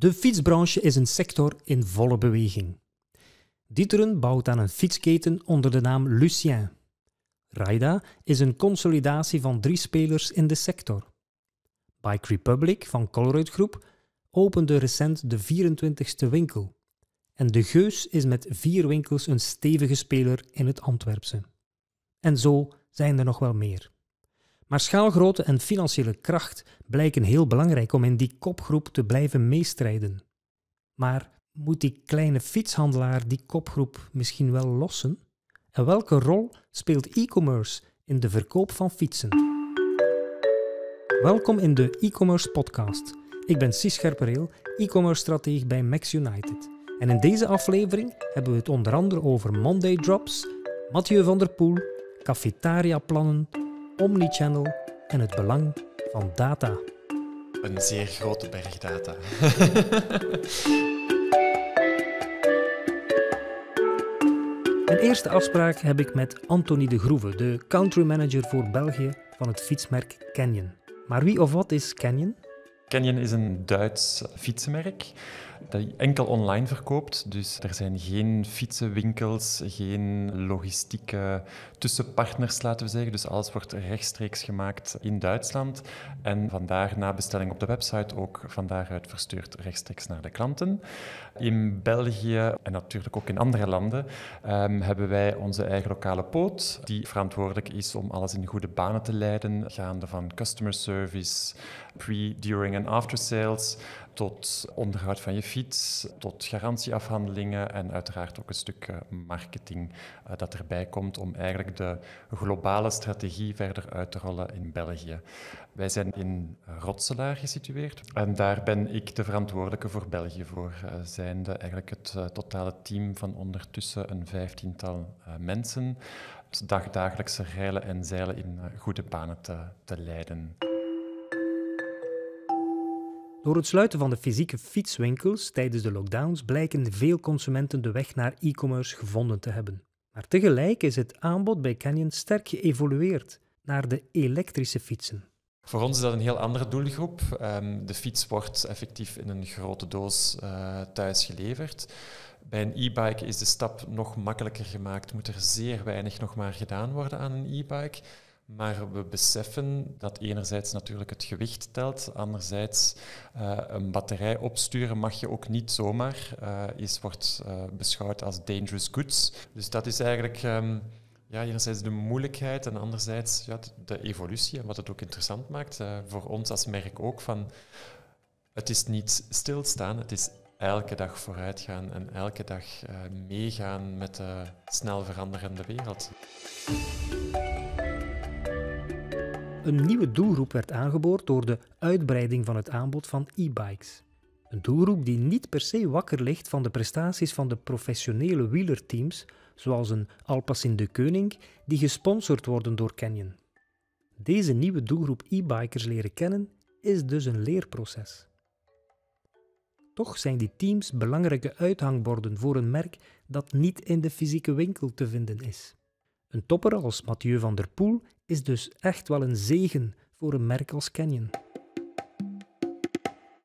De fietsbranche is een sector in volle beweging. Dieteren bouwt aan een fietsketen onder de naam Lucien. Raida is een consolidatie van drie spelers in de sector. Bike Republic van Colruyt Groep opende recent de 24ste winkel. En De Geus is met vier winkels een stevige speler in het Antwerpse. En zo zijn er nog wel meer. Maar schaalgrootte en financiële kracht blijken heel belangrijk om in die kopgroep te blijven meestrijden. Maar moet die kleine fietshandelaar die kopgroep misschien wel lossen? En welke rol speelt e-commerce in de verkoop van fietsen? Welkom in de e-commerce podcast. Ik ben Cies Scherpereel, e-commerce stratege bij Max United. En in deze aflevering hebben we het onder andere over Monday Drops, Mathieu van der Poel, cafetaria-plannen, omnichannel en het belang van data. Een zeer grote berg data. Mijn eerste afspraak heb ik met Anthony de Groeve, de country manager voor België van het fietsmerk Canyon. Maar wie of wat is Canyon? Canyon is een Duits fietsenmerk dat enkel online verkoopt. Dus er zijn geen fietsenwinkels, geen logistieke tussenpartners, laten we zeggen. Dus alles wordt rechtstreeks gemaakt in Duitsland. En vandaar na bestelling op de website ook van daaruit verstuurd rechtstreeks naar de klanten. In België en natuurlijk ook in andere landen um, hebben wij onze eigen lokale poot, die verantwoordelijk is om alles in goede banen te leiden, gaande van customer service, pre, during en after sales, tot onderhoud van je fiets, tot garantieafhandelingen en uiteraard ook een stuk eh, marketing uh, dat erbij komt om eigenlijk de globale strategie verder uit te rollen in België. Wij zijn in Rotselaar gesitueerd en daar ben ik de verantwoordelijke voor België voor, uh, zijnde eigenlijk het totale team van ondertussen een vijftiental mensen, dagdagelijkse reilen en zeilen in goede banen te, te leiden. Door het sluiten van de fysieke fietswinkels tijdens de lockdowns blijken veel consumenten de weg naar e-commerce gevonden te hebben. Maar tegelijk is het aanbod bij Canyon sterk geëvolueerd naar de elektrische fietsen. Voor ons is dat een heel andere doelgroep. Um, de fiets wordt effectief in een grote doos uh, thuis geleverd. Bij een e-bike is de stap nog makkelijker gemaakt, moet er zeer weinig nog maar gedaan worden aan een e-bike. Maar we beseffen dat enerzijds natuurlijk het gewicht telt, anderzijds uh, een batterij opsturen mag je ook niet zomaar, uh, is, wordt uh, beschouwd als dangerous goods. Dus dat is eigenlijk um, ja, enerzijds de moeilijkheid en anderzijds ja, de evolutie en wat het ook interessant maakt voor ons als merk ook van het is niet stilstaan, het is elke dag vooruit gaan en elke dag meegaan met de snel veranderende wereld. Een nieuwe doelgroep werd aangeboord door de uitbreiding van het aanbod van e-bikes. Een doelgroep die niet per se wakker ligt van de prestaties van de professionele wielerteams, zoals een Alpacin de Keuning, die gesponsord worden door Canyon. Deze nieuwe doelgroep e-bikers leren kennen is dus een leerproces. Toch zijn die teams belangrijke uithangborden voor een merk dat niet in de fysieke winkel te vinden is. Een topper als Mathieu van der Poel is dus echt wel een zegen voor een merk als Canyon.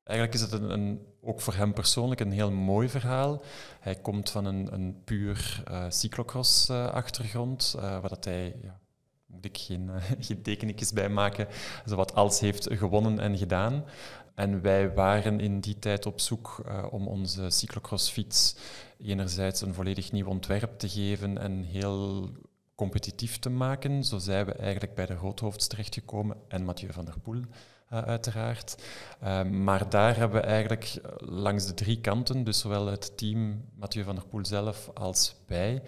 Eigenlijk is het een, ook voor hem persoonlijk een heel mooi verhaal. Hij komt van een, een puur uh, cyclocross-achtergrond, uh, waar dat hij, ja, moet ik geen, geen tekeningetjes bij maken, wat alles heeft gewonnen en gedaan. En wij waren in die tijd op zoek om onze cyclocrossfiets enerzijds een volledig nieuw ontwerp te geven en heel competitief te maken. Zo zijn we eigenlijk bij de Roodhoofds terechtgekomen en Mathieu van der Poel uh, uiteraard. Uh, maar daar hebben we eigenlijk langs de drie kanten, dus zowel het team Mathieu van der Poel zelf als wij,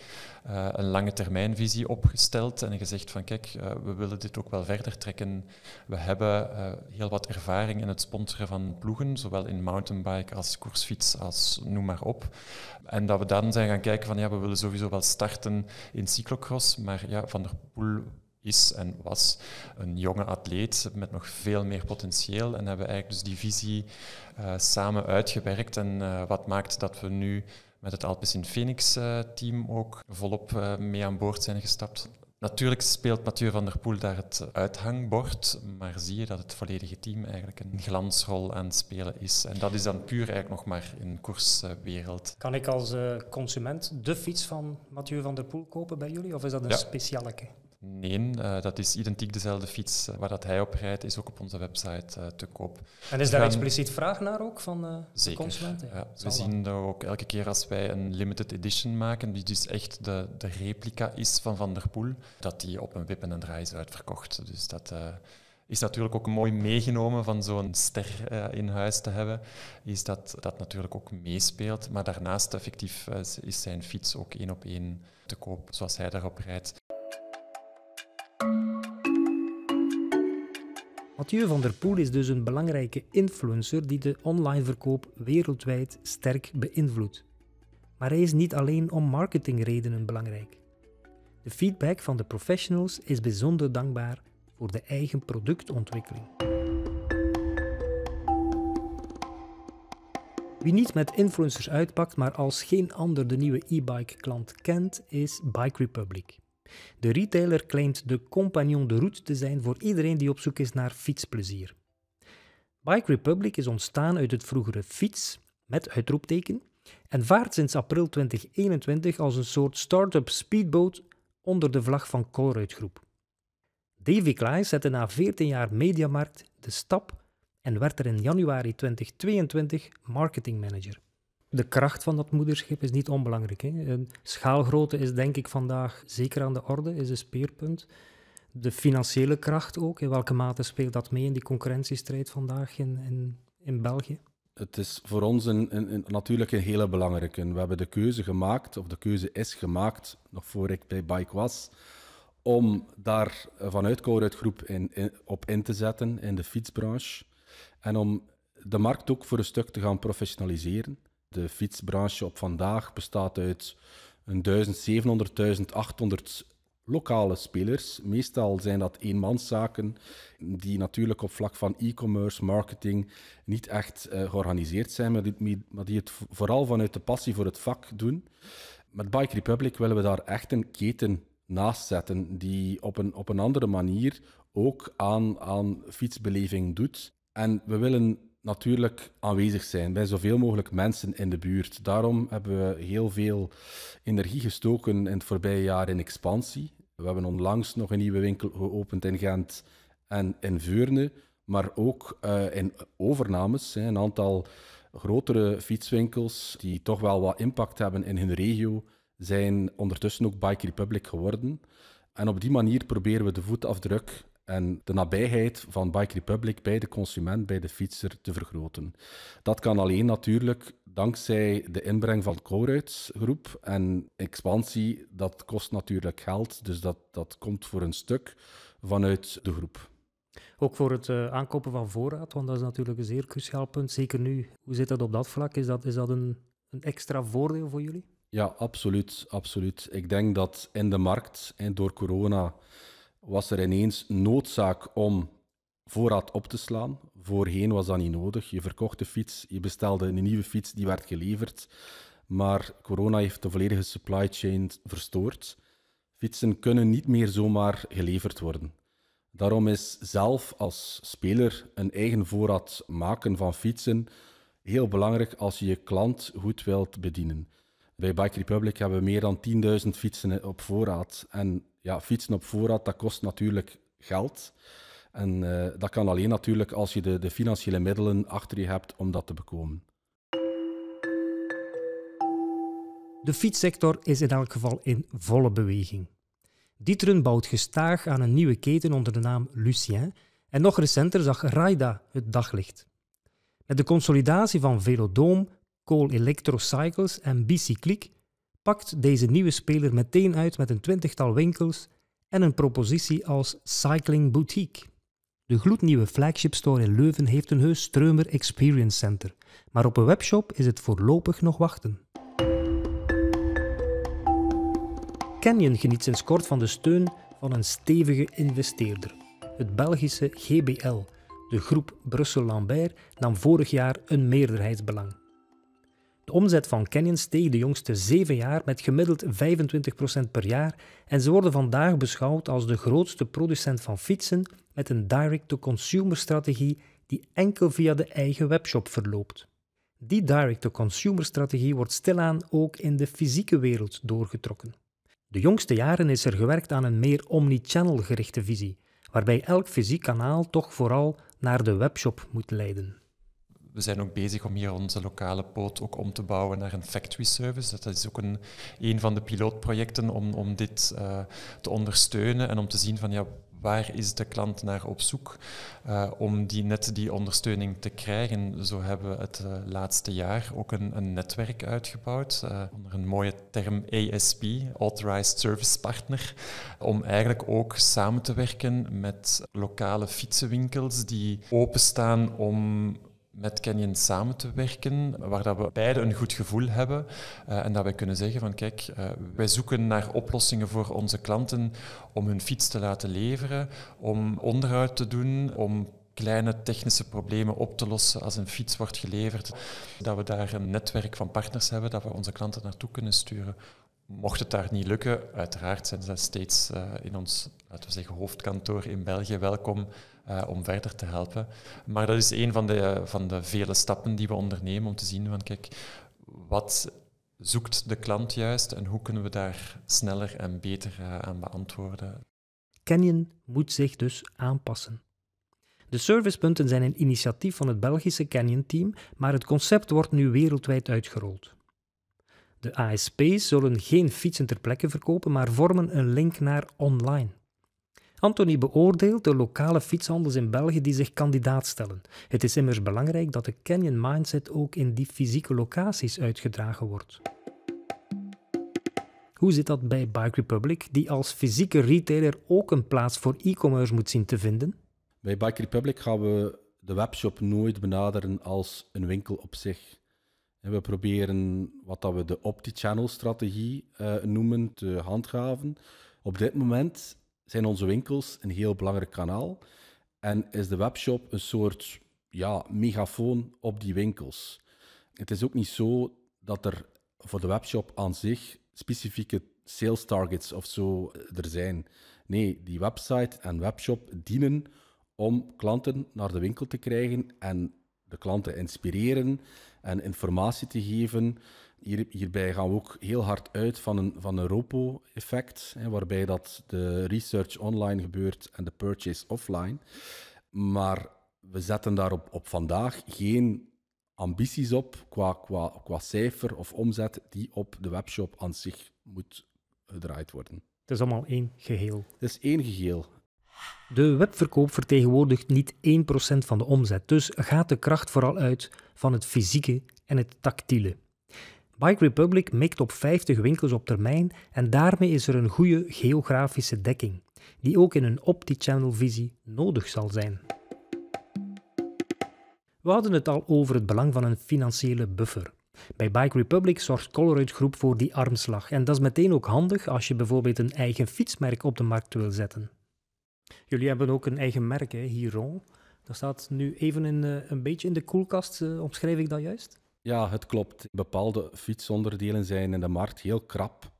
een lange termijnvisie opgesteld en gezegd van kijk, we willen dit ook wel verder trekken. We hebben heel wat ervaring in het sponsoren van ploegen, zowel in mountainbike als koersfiets als noem maar op. En dat we dan zijn gaan kijken van ja, we willen sowieso wel starten in cyclocross, maar ja, Van der Poel is en was een jonge atleet met nog veel meer potentieel. En hebben eigenlijk dus die visie uh, samen uitgewerkt. En uh, wat maakt dat we nu met het Alpecin Phoenix uh, team ook volop mee aan boord zijn gestapt. Natuurlijk speelt Mathieu van der Poel daar het uithangbord, maar zie je dat het volledige team eigenlijk een glansrol aan het spelen is. En dat is dan puur eigenlijk nog maar in koerswereld. Kan ik als consument de fiets van Mathieu van der Poel kopen bij jullie, of is dat een ja. specialeke? Nee, uh, dat is identiek dezelfde fiets waar dat hij op rijdt, is ook op onze website uh, te koop. En is daar gaan... expliciet vraag naar ook van uh, Zeker. consumenten? Ja, we zien dat ook elke keer als wij een limited edition maken, die dus echt de, de replica is van Van der Poel, dat die op een wip en een draai is uitverkocht. Dus dat is natuurlijk ook mooi meegenomen van zo'n ster in huis te hebben, is dat dat natuurlijk ook meespeelt. Maar daarnaast effectief is zijn fiets ook één op één te koop, zoals hij daarop rijdt. Mathieu van der Poel is dus een belangrijke influencer die de online verkoop wereldwijd sterk beïnvloedt. Maar hij is niet alleen om marketingredenen belangrijk. De feedback van de professionals is bijzonder dankbaar voor de eigen productontwikkeling. Wie niet met influencers uitpakt, maar als geen ander de nieuwe e-bike klant kent, is Bike Republic. De retailer claimt de compagnon de route te zijn voor iedereen die op zoek is naar fietsplezier. Bike Republic is ontstaan uit het vroegere fiets, met uitroepteken, en vaart sinds april 2021 als een soort start-up speedboat onder de vlag van Colruyt Groep. Davy Klaes zette na 14 jaar mediamarkt de stap en werd er in januari 2022 marketingmanager de kracht van dat moederschip is niet onbelangrijk. Hè. Schaalgrootte is denk ik vandaag zeker aan de orde, is een speerpunt. De financiële kracht ook, in welke mate speelt dat mee in die concurrentiestrijd vandaag in, in, in België? Het is voor ons een, een, natuurlijk een hele belangrijke. We hebben de keuze gemaakt, of de keuze is gemaakt, nog voor ik bij Bike was, om daar vanuit Colruyt Groep in, op in te zetten in de fietsbranche. En om de markt ook voor een stuk te gaan professionaliseren. De fietsbranche op vandaag bestaat uit een 1700, 1800 lokale spelers. Meestal zijn dat eenmanszaken die natuurlijk op vlak van e-commerce, marketing niet echt uh, georganiseerd zijn, maar die, maar die, het vooral vanuit de passie voor het vak doen. Met Bike Republic willen we daar echt een keten naast zetten die op een, op een andere manier ook aan, aan fietsbeleving doet. En we willen natuurlijk aanwezig zijn bij zoveel mogelijk mensen in de buurt. Daarom hebben we heel veel energie gestoken in het voorbije jaar in expansie. We hebben onlangs nog een nieuwe winkel geopend in Gent en in Veurne, maar ook uh, in overnames. Hè, een aantal grotere fietswinkels die toch wel wat impact hebben in hun regio, zijn ondertussen ook Bike Republic geworden. En op die manier proberen we de voetafdruk en de nabijheid van Bike Republic bij de consument, bij de fietser, te vergroten. Dat kan alleen natuurlijk dankzij de inbreng van Colruyt groep en expansie. Dat kost natuurlijk geld, dus dat, dat komt voor een stuk vanuit de groep. Ook voor het uh, aankopen van voorraad, want dat is natuurlijk een zeer cruciaal punt. Zeker nu. Hoe zit dat op dat vlak? Is dat, is dat een, een extra voordeel voor jullie? Ja, absoluut, absoluut. Ik denk dat in de markt en door corona was er ineens noodzaak om voorraad op te slaan. Voorheen was dat niet nodig. Je verkocht de fiets, je bestelde een nieuwe fiets, die werd geleverd. Maar corona heeft de volledige supply chain verstoord. Fietsen kunnen niet meer zomaar geleverd worden. Daarom is zelf als speler een eigen voorraad maken van fietsen heel belangrijk als je je klant goed wilt bedienen. Bij Bike Republic hebben we meer dan 10.000 fietsen op voorraad. En ja, fietsen op voorraad, dat kost natuurlijk geld. En uh, dat kan alleen natuurlijk als je de, de financiële middelen achter je hebt om dat te bekomen. De fietssector is in elk geval in volle beweging. Dieteren bouwt gestaag aan een nieuwe keten onder de naam Lucien en nog recenter zag Raida het daglicht. Met de consolidatie van Velodome, Cool Electrocycles en Bicyclic pakt deze nieuwe speler meteen uit met een twintigtal winkels en een propositie als Cycling Boutique. De gloednieuwe flagship store in Leuven heeft een heus Streumer Experience Center, maar op een webshop is het voorlopig nog wachten. Canyon geniet sinds kort van de steun van een stevige investeerder, het Belgische GBL. De groep Brussel-Lambert nam vorig jaar een meerderheidsbelang. De omzet van Canyon steeg de jongste zeven jaar met gemiddeld 25% per jaar en ze worden vandaag beschouwd als de grootste producent van fietsen met een direct-to-consumer strategie die enkel via de eigen webshop verloopt. Die direct-to-consumer strategie wordt stilaan ook in de fysieke wereld doorgetrokken. De jongste jaren is er gewerkt aan een meer omnichannel gerichte visie, waarbij elk fysiek kanaal toch vooral naar de webshop moet leiden. We zijn ook bezig om hier onze lokale poot ook om te bouwen naar een factory service. Dat is ook een, een van de pilootprojecten om, om dit uh, te ondersteunen en om te zien van ja, waar is de klant naar op zoek uh, om die, net die ondersteuning te krijgen. Zo hebben we het uh, laatste jaar ook een, een netwerk uitgebouwd onder een mooie term ASP, Authorized Service Partner, om eigenlijk ook samen te werken met lokale fietsenwinkels die openstaan om met Canyon samen te werken, waar dat we beide een goed gevoel hebben uh, en dat wij kunnen zeggen van kijk, uh, wij zoeken naar oplossingen voor onze klanten om hun fiets te laten leveren, om onderhoud te doen, om kleine technische problemen op te lossen als een fiets wordt geleverd. Dat we daar een netwerk van partners hebben, dat we onze klanten naartoe kunnen sturen. Mocht het daar niet lukken, uiteraard zijn ze steeds uh, in ons laten we zeggen, hoofdkantoor in België welkom uh, om verder te helpen. Maar dat is een van de, van de vele stappen die we ondernemen om te zien van kijk, wat zoekt de klant juist en hoe kunnen we daar sneller en beter uh, aan beantwoorden. Canyon moet zich dus aanpassen. De servicepunten zijn een initiatief van het Belgische Canyon-team, maar het concept wordt nu wereldwijd uitgerold. De ASP's zullen geen fietsen ter plekke verkopen, maar vormen een link naar online. Anthony beoordeelt de lokale fietshandels in België die zich kandidaat stellen. Het is immers belangrijk dat de Canyon Mindset ook in die fysieke locaties uitgedragen wordt. Hoe zit dat bij Bike Republic, die als fysieke retailer ook een plaats voor e-commerce moet zien te vinden? Bij Bike Republic gaan we de webshop nooit benaderen als een winkel op zich. We proberen wat we de opti-channel-strategie uh, noemen te handhaven. Op dit moment zijn onze winkels een heel belangrijk kanaal en is de webshop een soort ja, megafoon op die winkels. Het is ook niet zo dat er voor de webshop aan zich specifieke sales targets of zo er zijn. Nee, die website en webshop dienen om klanten naar de winkel te krijgen en de klanten inspireren en informatie te geven hier, hierbij gaan we ook heel hard uit van een, van een ROPO-effect, waarbij dat de research online gebeurt en de purchase offline. Maar we zetten daar op, op vandaag geen ambities op qua, qua, qua cijfer of omzet die op de webshop aan zich moet gedraaid worden. Het is allemaal één geheel. Het is één geheel. De webverkoop vertegenwoordigt niet 1% van de omzet, dus gaat de kracht vooral uit van het fysieke en het tactiele. Bike Republic mikt op 50 winkels op termijn en daarmee is er een goede geografische dekking, die ook in een opti-channel-visie nodig zal zijn. We hadden het al over het belang van een financiële buffer. Bij Bike Republic zorgt Colruyt Groep voor die armslag en dat is meteen ook handig als je bijvoorbeeld een eigen fietsmerk op de markt wil zetten. Jullie hebben ook een eigen merk, hè, Hiron. Dat staat nu even in, uh, een beetje in de koelkast, uh, omschrijf ik dat juist? Ja, het klopt. Bepaalde fietsonderdelen zijn in de markt heel krap.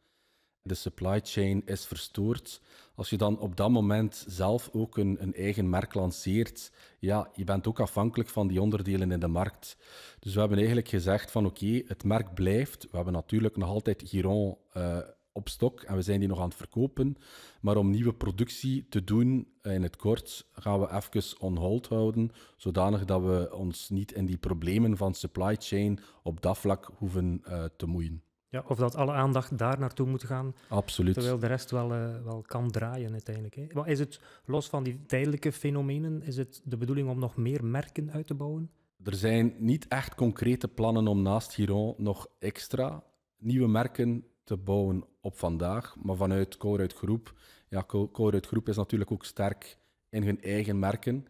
De supply chain is verstoord. Als je dan op dat moment zelf ook een, een eigen merk lanceert, ja, je bent ook afhankelijk van die onderdelen in de markt. Dus we hebben eigenlijk gezegd van oké, het merk blijft. We hebben natuurlijk nog altijd Giron uh, op stok en we zijn die nog aan het verkopen. Maar om nieuwe productie te doen eh, in het kort, gaan we even on hold houden, zodanig dat we ons niet in die problemen van supply chain op dat vlak hoeven uh, te moeien. Ja, of dat alle aandacht daar naartoe moet gaan. Absoluut. Terwijl de rest wel, uh, wel kan draaien uiteindelijk. Hè. Maar is het, los van die tijdelijke fenomenen, is het de bedoeling om nog meer merken uit te bouwen? Er zijn niet echt concrete plannen om naast Giron nog extra nieuwe merken te bouwen op vandaag. Maar vanuit Colruyt Groep, ja, Colruyt Groep is natuurlijk ook sterk in hun eigen merken.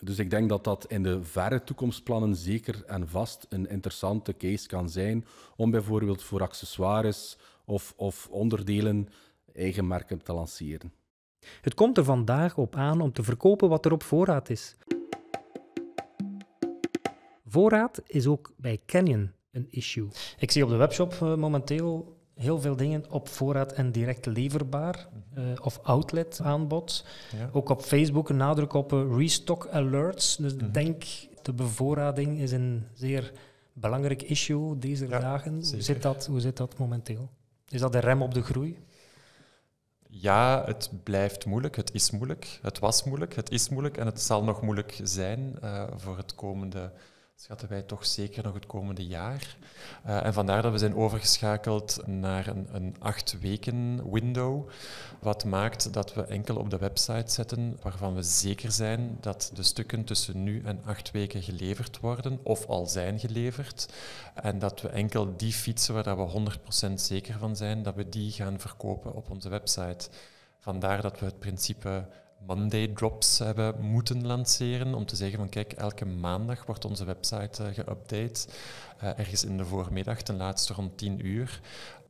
Dus ik denk dat dat in de verre toekomstplannen zeker en vast een interessante case kan zijn om bijvoorbeeld voor accessoires of, of onderdelen eigen merken te lanceren. Het komt er vandaag op aan om te verkopen wat er op voorraad is. Voorraad is ook bij Canyon een issue. Ik zie op de webshop eh, momenteel heel veel dingen op voorraad en direct leverbaar uh, of outlet aanbod. Ja. Ook op Facebook een nadruk op uh, restock alerts. Dus ik denk de bevoorrading is een zeer belangrijk issue deze dagen. Hoe zit, dat, hoe zit dat momenteel? Is dat de rem op de groei? Ja, het blijft moeilijk. Het is moeilijk. Het was moeilijk. Het is moeilijk. En het zal nog moeilijk zijn uh, voor het komende schatten wij toch zeker nog het komende jaar. Uh, en vandaar dat we zijn overgeschakeld naar een, een acht weken window, wat maakt dat we enkel op de website zetten waarvan we zeker zijn dat de stukken tussen nu en acht weken geleverd worden of al zijn geleverd. En dat we enkel die fietsen waar we 100% zeker van zijn, dat we die gaan verkopen op onze website. Vandaar dat we het principe Monday Drops hebben moeten lanceren. Om te zeggen van kijk, elke maandag wordt onze website uh, geüpdate. Uh, ergens in de voormiddag, ten laatste rond 10 uur.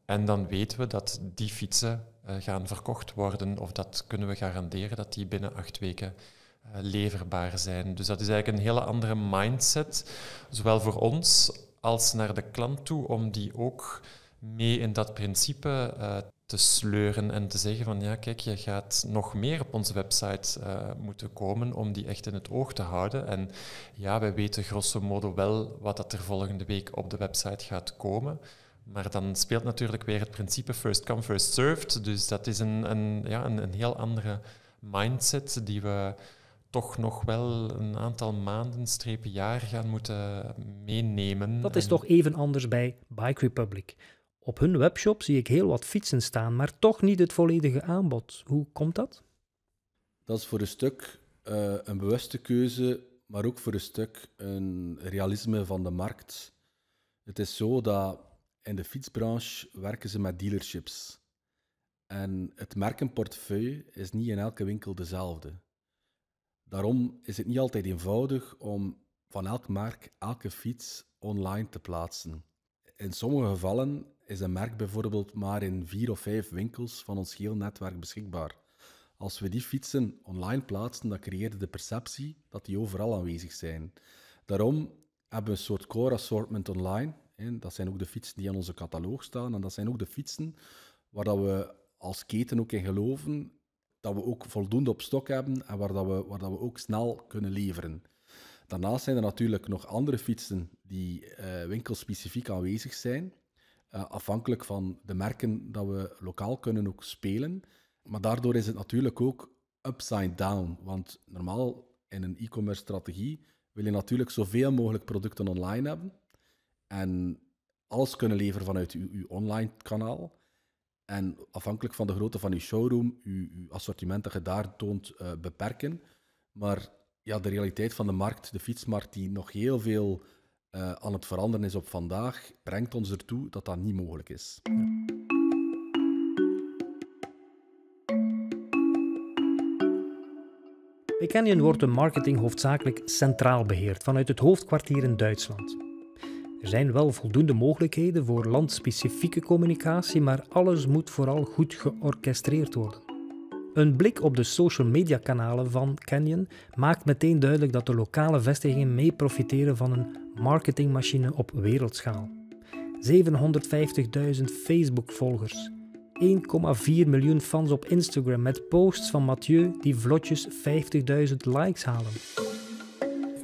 En dan weten we dat die fietsen uh, gaan verkocht worden. Of dat kunnen we garanderen dat die binnen acht weken leverbaar zijn. Dus dat is eigenlijk een hele andere mindset. Zowel voor ons als naar de klant toe. Om die ook mee in dat principe te sleuren en te zeggen van ja, kijk, je gaat nog meer op onze website uh, moeten komen om die echt in het oog te houden. En ja, wij weten grosso modo wel wat dat er volgende week op de website gaat komen. Maar dan speelt natuurlijk weer het principe first come, first served. Dus dat is een, een, ja, een, een heel andere mindset die we toch nog wel een aantal maanden, strepen jaar gaan moeten meenemen. Dat is toch even anders bij Bike Republic. Op hun webshop zie ik heel wat fietsen staan, maar toch niet het volledige aanbod. Hoe komt dat? Dat is voor een stuk uh, een bewuste keuze, maar ook voor een stuk een realisme van de markt. Het is zo dat in de fietsbranche werken ze met dealerships. En het merkenportefeuille is niet in elke winkel dezelfde. Daarom is het niet altijd eenvoudig om van elk merk elke fiets online te plaatsen. In sommige gevallen is een merk bijvoorbeeld maar in vier of vijf winkels van ons heel netwerk beschikbaar. Als we die fietsen online plaatsen, dan creëert de perceptie dat die overal aanwezig zijn. Daarom hebben we een soort core assortment online. Dat zijn ook de fietsen die aan onze catalogus staan. En dat zijn ook de fietsen waar dat we als keten ook in geloven dat we ook voldoende op stok hebben en waar, dat we, waar dat we ook snel kunnen leveren. Daarnaast zijn er natuurlijk nog andere fietsen die uh, winkelspecifiek aanwezig zijn. Uh, afhankelijk van de merken dat we lokaal kunnen ook spelen. Maar daardoor is het natuurlijk ook upside down. Want normaal in een e-commerce strategie wil je natuurlijk zoveel mogelijk producten online hebben. En alles kunnen leveren vanuit uw, online kanaal. En afhankelijk van de grootte van uw showroom, uw, uw assortiment dat je daar toont, uh, beperken. Maar ja, de realiteit van de markt, de fietsmarkt, die nog heel veel uh, aan het veranderen is op vandaag, brengt ons ertoe dat dat niet mogelijk is. Bij wordt de marketing hoofdzakelijk centraal beheerd vanuit het hoofdkwartier in Duitsland. Er zijn wel voldoende mogelijkheden voor landspecifieke communicatie, maar alles moet vooral goed georchestreerd worden. Een blik op de social media kanalen van Canyon maakt meteen duidelijk dat de lokale vestigingen mee profiteren van een marketingmachine op wereldschaal. 750.000 Facebook-volgers, 1,4 miljoen fans op Instagram met posts van Mathieu die vlotjes 50.000 likes halen.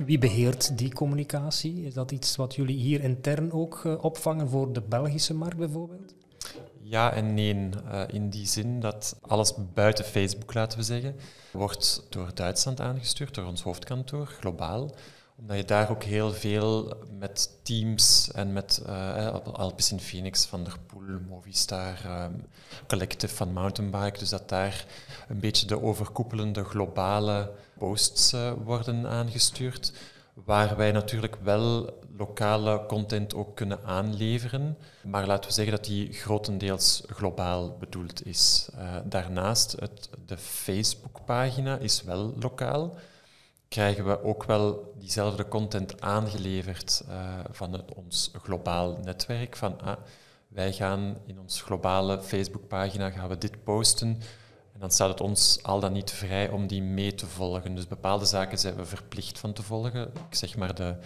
Wie beheert die communicatie? Is dat iets wat jullie hier intern ook eh, opvangen voor de Belgische markt bijvoorbeeld? Ja en nee. Uh, in die zin dat alles buiten Facebook, laten we zeggen, wordt door Duitsland aangestuurd, door ons hoofdkantoor, globaal omdat je daar ook heel veel met teams en met uh, in Phoenix, Van der Poel, Movistar, um, Collective van Mountainbike, dus dat daar een beetje de overkoepelende globale posts worden aangestuurd, waar wij natuurlijk wel lokale content ook kunnen aanleveren, maar laten we zeggen dat die grotendeels globaal bedoeld is. Uh, daarnaast, het, de Facebookpagina is wel lokaal, krijgen we ook wel diezelfde content aangeleverd uh, van het, ons globaal netwerk. Van ah, wij gaan in ons globale Facebookpagina gaan we dit posten. Dan staat het ons al dan niet vrij om die mee te volgen. Dus bepaalde zaken zijn we verplicht van te volgen. Ik zeg maar de,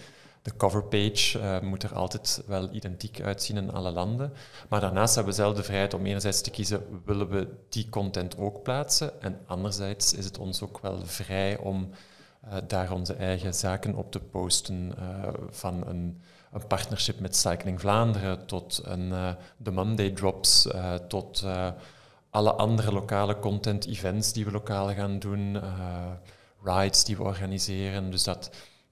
de coverpage uh, moet er altijd wel identiek uitzien in alle landen. Maar daarnaast hebben we zelf de vrijheid om enerzijds te kiezen, willen we die content ook plaatsen? En anderzijds is het ons ook wel vrij om uh, daar onze eigen zaken op te posten. Uh, van een, een, partnership met Cycling Vlaanderen tot een, de Monday Drops, tot alle andere lokale content events die we lokaal gaan doen, rides die we organiseren. Dus dat,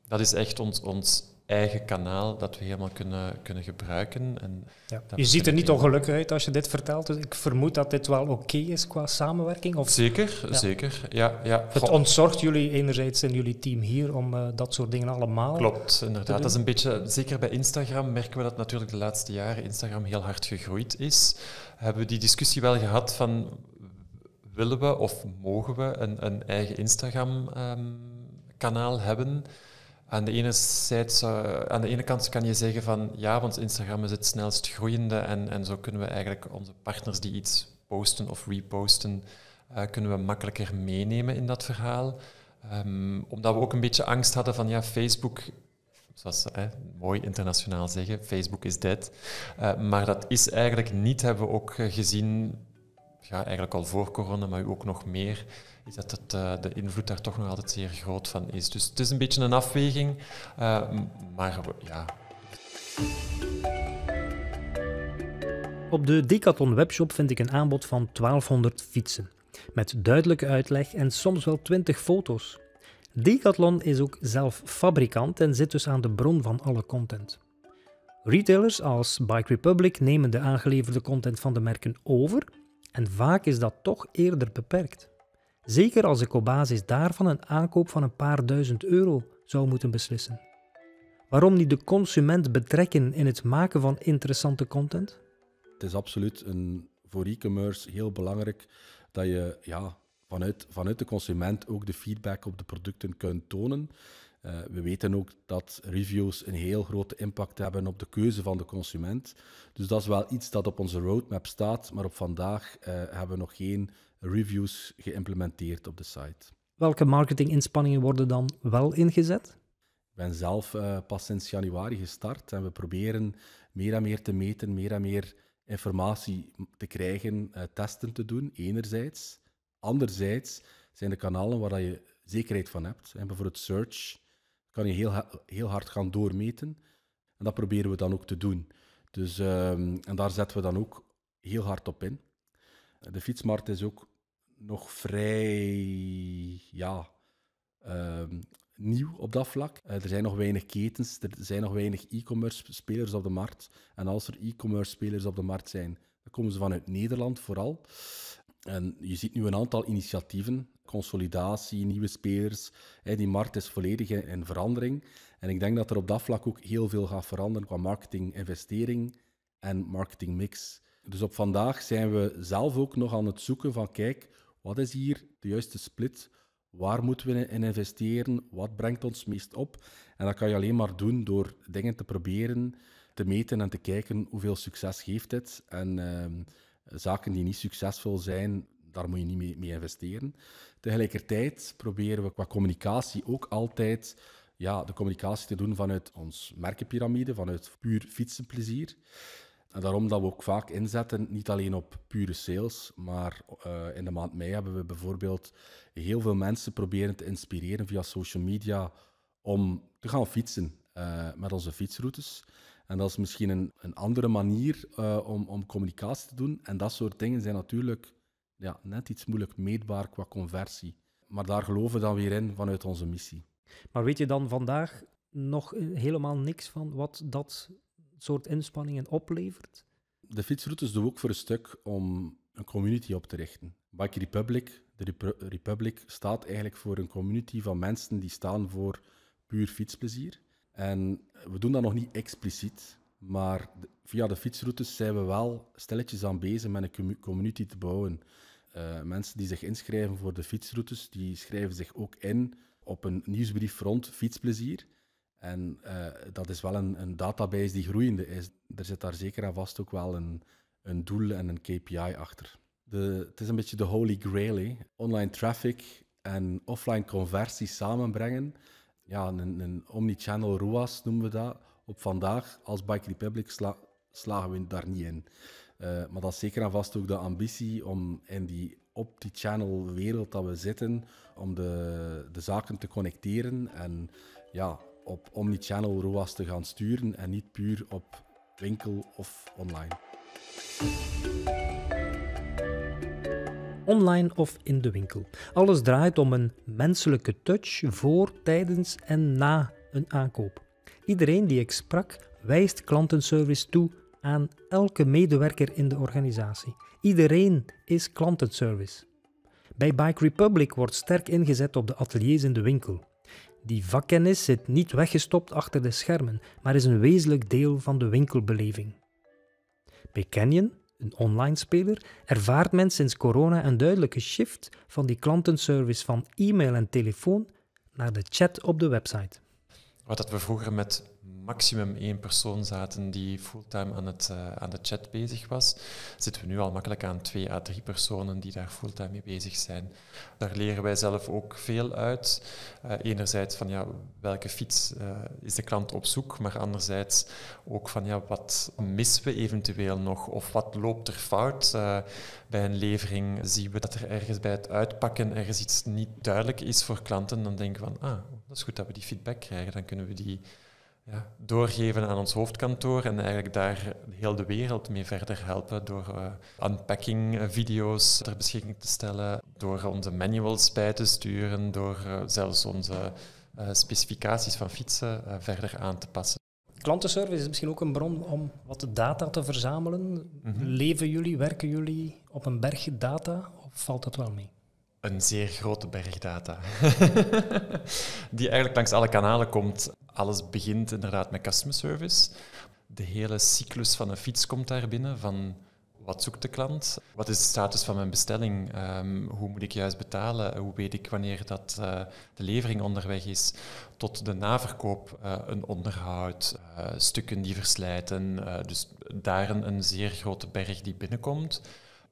dat is echt ons, ons eigen kanaal dat we helemaal kunnen, kunnen gebruiken. En ja. Je ziet er niet ongelukkig uit als je dit vertelt, dus ik vermoed dat dit wel oké is qua samenwerking. Of... Zeker, zeker. Ja, ja. Het ontzorgt jullie enerzijds in jullie team hier om uh, dat soort dingen allemaal Klopt, inderdaad. Dat is een beetje, zeker bij Instagram merken we dat natuurlijk de laatste jaren Instagram heel hard gegroeid is. Hebben we die discussie wel gehad van willen we of mogen we een, een eigen Instagram-kanaal um, hebben? Aan de, ene aan de ene kant kan je zeggen van ja, want Instagram is het snelst groeiende en, en zo kunnen we eigenlijk onze partners die iets posten of reposten, uh, kunnen we makkelijker meenemen in dat verhaal. Um, omdat we ook een beetje angst hadden van ja, Facebook, zoals ze eh, mooi internationaal zeggen, Facebook is dead. Uh, maar dat is eigenlijk niet, hebben we ook gezien, ja, eigenlijk al voor corona, maar ook nog meer is dat uh, de invloed daar toch nog altijd zeer groot van is. Dus het is een beetje een afweging, uh, maar ja. Op de Decathlon webshop vind ik een aanbod van 1200 fietsen, met duidelijke uitleg en soms wel 20 foto's. Decathlon is ook zelf fabrikant en zit dus aan de bron van alle content. Retailers als Bike Republic nemen de aangeleverde content van de merken over en vaak is dat toch eerder beperkt. Zeker als ik op basis daarvan een aankoop van een paar duizend euro zou moeten beslissen. Waarom niet de consument betrekken in het maken van interessante content? Het is absoluut een, voor e-commerce heel belangrijk dat je ja, vanuit, vanuit de consument ook de feedback op de producten kunt tonen. Uh, we weten ook dat reviews een heel grote impact hebben op de keuze van de consument. Dus dat is wel iets dat op onze roadmap staat, maar op vandaag uh, hebben we nog geen reviews geïmplementeerd op de site. Welke marketinginspanningen worden dan wel ingezet? Ik ben zelf uh, pas sinds januari gestart en we proberen meer en meer te meten, meer en meer informatie te krijgen, uh, testen te doen, enerzijds. Anderzijds zijn de kanalen waar je zekerheid van hebt. En bijvoorbeeld search kan je heel, heel hard gaan doormeten. En dat proberen we dan ook te doen. Dus, um, en daar zetten we dan ook heel hard op in. De fietsmarkt is ook nog vrij ja, um, nieuw op dat vlak. Uh, er zijn nog weinig ketens, er zijn nog weinig e-commerce spelers op de markt. En als er e-commerce spelers op de markt zijn, dan komen ze vanuit Nederland vooral. En je ziet nu een aantal initiatieven, consolidatie, nieuwe spelers. Die markt is volledig in verandering. En ik denk dat er op dat vlak ook heel veel gaat veranderen qua marketing, investering en marketingmix. Dus op vandaag zijn we zelf ook nog aan het zoeken van kijk, wat is hier de juiste split? Waar moeten we in investeren? Wat brengt ons meest op? En dat kan je alleen maar doen door dingen te proberen, te meten en te kijken hoeveel succes geeft het. En uh, zaken die niet succesvol zijn, daar moet je niet mee, mee, investeren. Tegelijkertijd proberen we qua communicatie ook altijd ja, de communicatie te doen vanuit ons merkenpyramide, vanuit puur fietsenplezier. En daarom dat we ook vaak inzetten, niet alleen op pure sales, maar uh, in de maand mei hebben we bijvoorbeeld heel veel mensen proberen te inspireren via social media om te gaan fietsen uh, met onze fietsroutes. En dat is misschien een, een andere manier uh, om, om communicatie te doen. En dat soort dingen zijn natuurlijk ja, net iets moeilijk meetbaar qua conversie. Maar daar geloven we dan weer in vanuit onze missie. Maar weet je dan vandaag nog helemaal niks van wat dat soort inspanningen oplevert? De fietsroutes doen we ook voor een stuk om een community op te richten. Bike Republic, de Republic staat eigenlijk voor een community van mensen die staan voor puur fietsplezier. En we doen dat nog niet expliciet, maar via de fietsroutes zijn we wel stilletjes aan bezig met een community te bouwen. Uh, mensen die zich inschrijven voor de fietsroutes, die schrijven zich ook in op een nieuwsbrief rond fietsplezier. En uh, dat is wel een, een, database die groeiende is. Er zit daar zeker en vast ook wel een, een doel en een KPI achter. De, het is een beetje de holy grail. Online traffic en offline conversie samenbrengen ja, een, een omnichannel ROAS noemen we dat, op vandaag als Bike Republic slagen we daar niet in. Uh, maar dat is zeker en vast ook de ambitie om in die op die channel wereld dat we zitten, om de, de zaken te connecteren en ja, op omnichannel ROAS te gaan sturen en niet puur op winkel of online. Online of in de winkel. Alles draait om een menselijke touch voor, tijdens en na een aankoop. Iedereen die ik sprak wijst klantenservice toe aan elke medewerker in de organisatie. Iedereen is klantenservice. Bij Bike Republic wordt sterk ingezet op de ateliers in de winkel. Die vakkennis zit niet weggestopt achter de schermen, maar is een wezenlijk deel van de winkelbeleving. Bij Canyon, een online speler, ervaart men sinds corona een duidelijke shift van die klantenservice van e-mail en telefoon naar de chat op de website. Wat dat we vroeger met maximum één persoon zaten die fulltime aan, het, uh, aan de chat bezig was, zitten we nu al makkelijk aan twee à drie personen die daar fulltime mee bezig zijn. Daar leren wij zelf ook veel uit. Uh, enerzijds van ja, welke fiets uh, is de klant op zoek, maar anderzijds ook van ja, wat missen we eventueel nog of wat loopt er fout. bij een levering zien we dat er ergens bij het uitpakken ergens iets niet duidelijk is voor klanten. Dan denken we van ah, dat is goed dat we die feedback krijgen, dan kunnen we die ja, doorgeven aan ons hoofdkantoor en eigenlijk daar heel de wereld mee verder helpen door uh, unpacking-video's ter beschikking te stellen, door onze manuals bij te sturen, door uh, zelfs onze uh, specificaties van fietsen verder aan te passen. Klantenservice is misschien ook een bron om wat data te verzamelen. Mm -hmm. Leven jullie, werken jullie op een berg data of valt dat wel mee? Een zeer grote berg data. die eigenlijk langs alle kanalen komt. Alles begint inderdaad met customer service. De hele cyclus van een fiets komt daar binnen. Van wat zoekt de klant? Wat is de status van mijn bestelling? Um, hoe moet ik juist betalen? Hoe weet ik wanneer dat, uh, de levering onderweg is? Tot de naverkoop, uh, een onderhoud, uh, stukken die verslijten. dus daar een, een zeer grote berg die binnenkomt.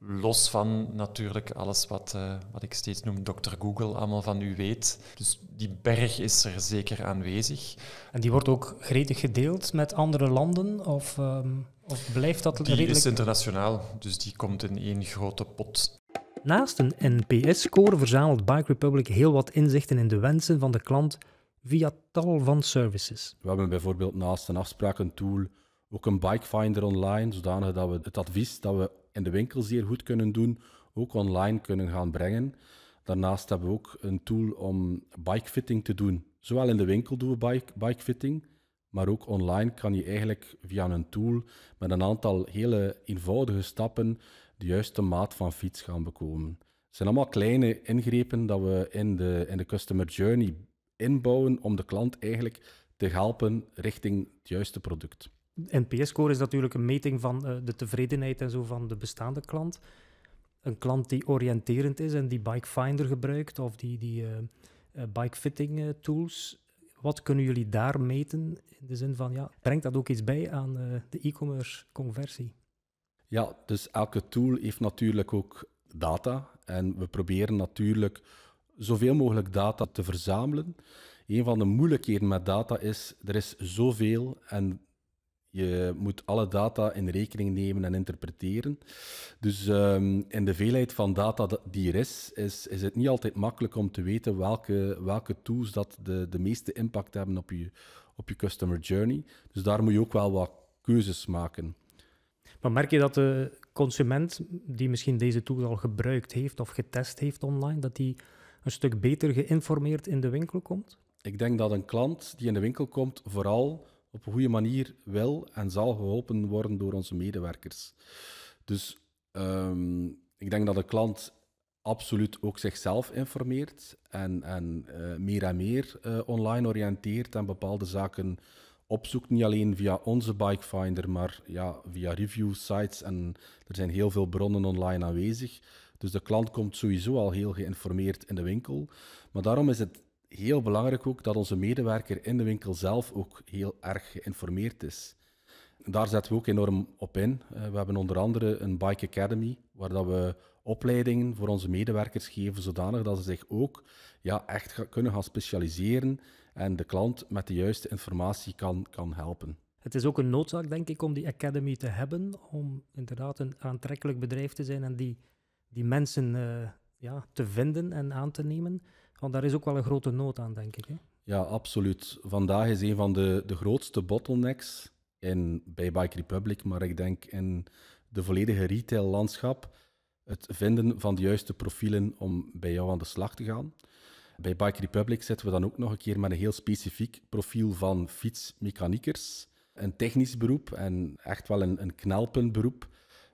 Los van natuurlijk alles wat, uh, wat ik steeds noem Dr. Google allemaal van u weet. Dus die berg is er zeker aanwezig. En die wordt ook gretig gedeeld met andere landen? Of, um, of blijft dat die redelijk... is internationaal, dus die komt in één grote pot. Naast een NPS-score verzamelt Bike Republic heel wat inzichten in de wensen van de klant via tal van services. We hebben bijvoorbeeld naast een afsprakentool ook een bikefinder online, zodanig dat we het advies dat we in de winkel zeer goed kunnen doen, ook online kunnen gaan brengen. Daarnaast hebben we ook een tool om bikefitting te doen. Zowel in de winkel doen we bike, bikefitting, maar ook online kan je eigenlijk via een tool met een aantal hele eenvoudige stappen de juiste maat van fiets gaan bekomen. Het zijn allemaal kleine ingrepen dat we in de, in de customer journey inbouwen om de klant eigenlijk te helpen richting het juiste product. NPS-score is natuurlijk een meting van uh, de tevredenheid en zo van de bestaande klant. Een klant die oriënterend is en die Bikefinder gebruikt of die, die uh, uh, bikefitting tools. Wat kunnen jullie daar meten? In de zin van, ja, brengt dat ook iets bij aan de e-commerce conversie? Ja, dus elke tool heeft natuurlijk ook data. En we proberen natuurlijk zoveel mogelijk data te verzamelen. Een van de moeilijkheden met data is, er is zoveel en je moet alle data in rekening nemen en interpreteren. Dus um, in de veelheid van data die er is, is, is het niet altijd makkelijk om te weten welke, welke tools dat de, de meeste impact hebben op je, op je customer journey. Dus daar moet je ook wel wat keuzes maken. Maar merk je dat de consument die misschien deze tool al gebruikt heeft of getest heeft online, dat die een stuk beter geïnformeerd in de winkel komt? Ik denk dat een klant die in de winkel komt vooral op een goede manier wil en zal geholpen worden door onze medewerkers. Dus um, ik denk dat de klant absoluut ook zichzelf informeert en, en uh, meer en meer uh, online oriënteert en bepaalde zaken opzoekt. Niet alleen via onze Bikefinder, maar ja, via review sites. En er zijn heel veel bronnen online aanwezig. Dus de klant komt sowieso al heel geïnformeerd in de winkel. Maar daarom is het heel belangrijk ook dat onze medewerker in de winkel zelf ook heel erg geïnformeerd is. Daar zetten we ook enorm op in. Uh, we hebben onder andere een Bike Academy, waar dat we opleidingen voor onze medewerkers geven, zodanig dat ze zich ook ja, echt kunnen gaan specialiseren en de klant met de juiste informatie kan, kan helpen. Het is ook een noodzaak, denk ik, om die academy te hebben, om inderdaad een aantrekkelijk bedrijf te zijn en die, die mensen uh, ja, te vinden en aan te nemen. Want daar is ook wel een grote nood aan, denk ik. Hè? Ja, absoluut. Vandaag is een van de, de grootste bottlenecks in, bij Bike Republic, maar ik denk in de volledige retail-landschap, het vinden van de juiste profielen om bij jou aan de slag te gaan. Bij Bike Republic zitten we dan ook nog een keer met een heel specifiek profiel van fietsmechaniekers. Een technisch beroep en echt wel een, een knelpuntberoep.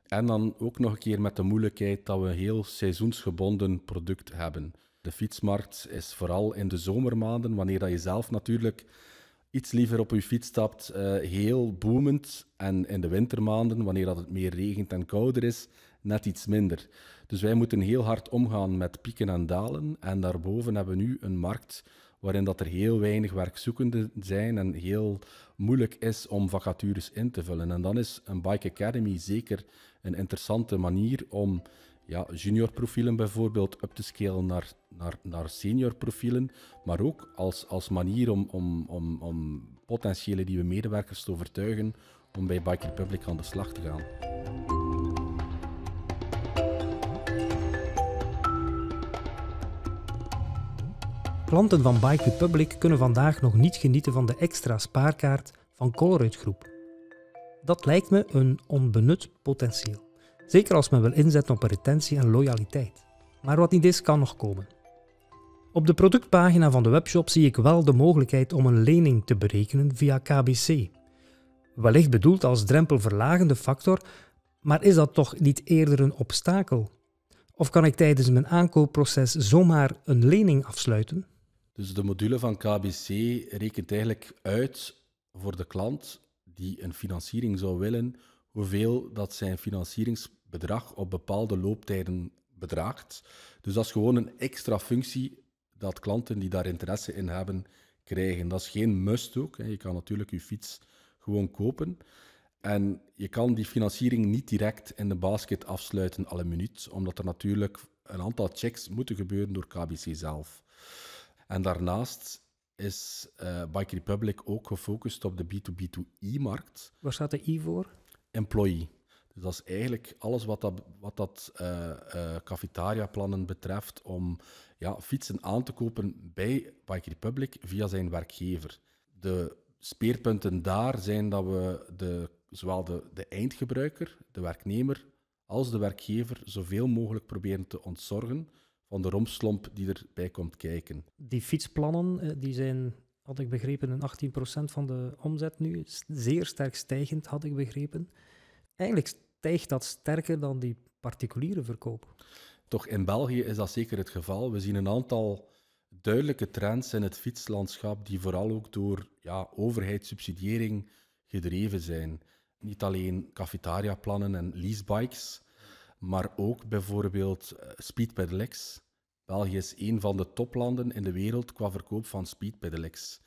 En dan ook nog een keer met de moeilijkheid dat we een heel seizoensgebonden product hebben. De fietsmarkt is vooral in de zomermaanden, wanneer dat je zelf natuurlijk iets liever op je fiets stapt, uh, heel boomend. En in de wintermaanden, wanneer dat het meer regent en kouder is, net iets minder. Dus wij moeten heel hard omgaan met pieken en dalen. En daarboven hebben we nu een markt waarin dat er heel weinig werkzoekenden zijn en heel moeilijk is om vacatures in te vullen. En dan is een Bike Academy zeker een interessante manier om ja, junior profielen bijvoorbeeld up te scalen naar, naar, naar senior profielen, maar ook als, als manier om, om, om, om potentiële nieuwe medewerkers te overtuigen om bij Bike Republic aan de slag te gaan. Klanten van Bike Republic kunnen vandaag nog niet genieten van de extra spaarkaart van Colruyt Groep. Dat lijkt me een onbenut potentieel. Zeker als men wil inzetten op retentie en loyaliteit. Maar wat niet is, kan nog komen. Op de productpagina van de webshop zie ik wel de mogelijkheid om een lening te berekenen via KBC. Wellicht bedoeld als drempelverlagende factor, maar is dat toch niet eerder een obstakel? Of kan ik tijdens mijn aankoopproces zomaar een lening afsluiten? Dus de module van KBC rekent eigenlijk uit voor de klant die een financiering zou willen, hoeveel dat zijn financieringsbedrag op bepaalde looptijden bedraagt. Dus dat is gewoon een extra functie dat klanten die daar interesse in hebben, krijgen. Dat is geen must ook. Je kan natuurlijk je fiets gewoon kopen. En je kan die financiering niet direct in de basket afsluiten alle minuut, omdat er natuurlijk een aantal checks moeten gebeuren door KBC zelf. En daarnaast is uh, Bike Republic ook gefocust op de B2B2E-markt. Waar staat de I voor? Employee. Dus dat is eigenlijk alles wat dat, wat dat uh, uh, cafetaria-plannen betreft om ja, fietsen aan te kopen bij Bike Republic via zijn werkgever. De speerpunten daar zijn dat we de, zowel de, de eindgebruiker, de werknemer, als de werkgever zoveel mogelijk proberen te ontzorgen van de romslomp die erbij komt kijken. Die fietsplannen eh, die zijn, had ik begrepen, een 18% van de omzet nu. Zeer sterk stijgend, had ik begrepen. Eigenlijk stijgt dat sterker dan die particuliere verkoop. Toch in België is dat zeker het geval. We zien een aantal duidelijke trends in het fietslandschap die vooral ook door ja, overheidssubsidiëring gedreven zijn. Niet alleen cafetaria-plannen en leasebikes, maar ook bijvoorbeeld uh, Speed Pedelecs. België is een van de toplanden in de wereld qua verkoop van Speed Pedelecs.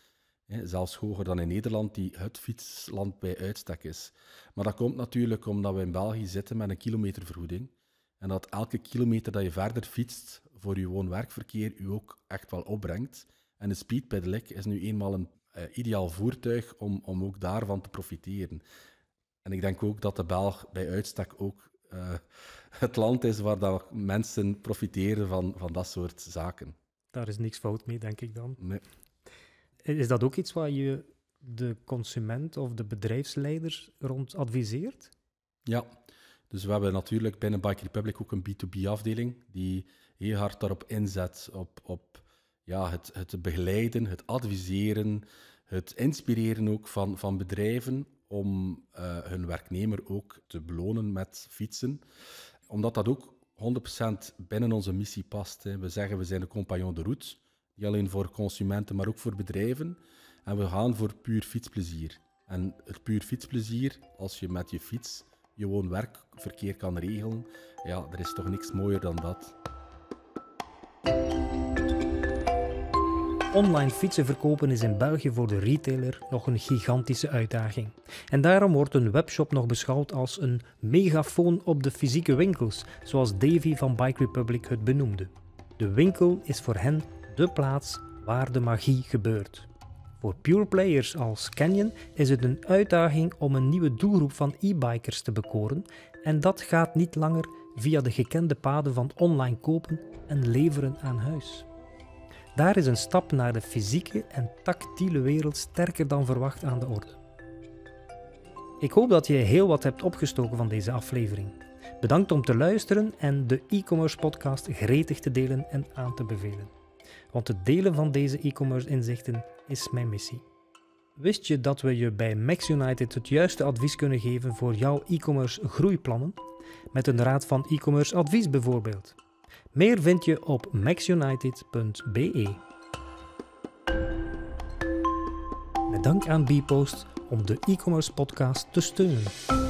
Zelfs hoger dan in Nederland, die het fietsland bij uitstek is. Maar dat komt natuurlijk omdat we in België zitten met een kilometervergoeding. En dat elke kilometer dat je verder fietst voor je woon-werkverkeer u ook echt wel opbrengt. En een Speed Pedelec is nu eenmaal een uh, ideaal voertuig om, om ook daarvan te profiteren. En ik denk ook dat de Belg bij uitstek ook uh, het land is waar dat mensen profiteren van, van dat soort zaken. Daar is niks fout mee, denk ik dan. Nee. Is dat ook iets waar je de consument of de bedrijfsleiders rond adviseert? Ja, dus we hebben natuurlijk binnen Bike Republic ook een B2B-afdeling die heel hard daarop inzet, op, op ja, het, het begeleiden, het adviseren, het inspireren ook van, van bedrijven om uh, hun werknemer ook te belonen met fietsen. Omdat dat ook 100% binnen onze missie past. Hè. We zeggen we zijn de compagnon de route, niet alleen voor consumenten, maar ook voor bedrijven. En we gaan voor puur fietsplezier. En het puur fietsplezier, als je met je fiets je woon-werkverkeer kan regelen, ja, er is toch niks mooier dan dat. Online fietsen verkopen is in België voor de retailer nog een gigantische uitdaging. En daarom wordt een webshop nog beschouwd als een megafoon op de fysieke winkels, zoals Davy van Bike Republic het benoemde. De winkel is voor hen de plaats waar de magie gebeurt. Voor pure players als Canyon is het een uitdaging om een nieuwe doelgroep van e-bikers te bekoren en dat gaat niet langer via de gekende paden van online kopen en leveren aan huis. Daar is een stap naar de fysieke en tactiele wereld sterker dan verwacht aan de orde. Ik hoop dat je heel wat hebt opgestoken van deze aflevering. Bedankt om te luisteren en de e-commerce podcast gretig te delen en aan te bevelen. Want het delen van deze e-commerce inzichten is mijn missie. Wist je dat we je bij Max United het juiste advies kunnen geven voor jouw e-commerce groeiplannen? Met een raad van e-commerce advies bijvoorbeeld. Meer vind je op maxunited.be. Met dank aan Bpost om de e-commerce podcast te steunen.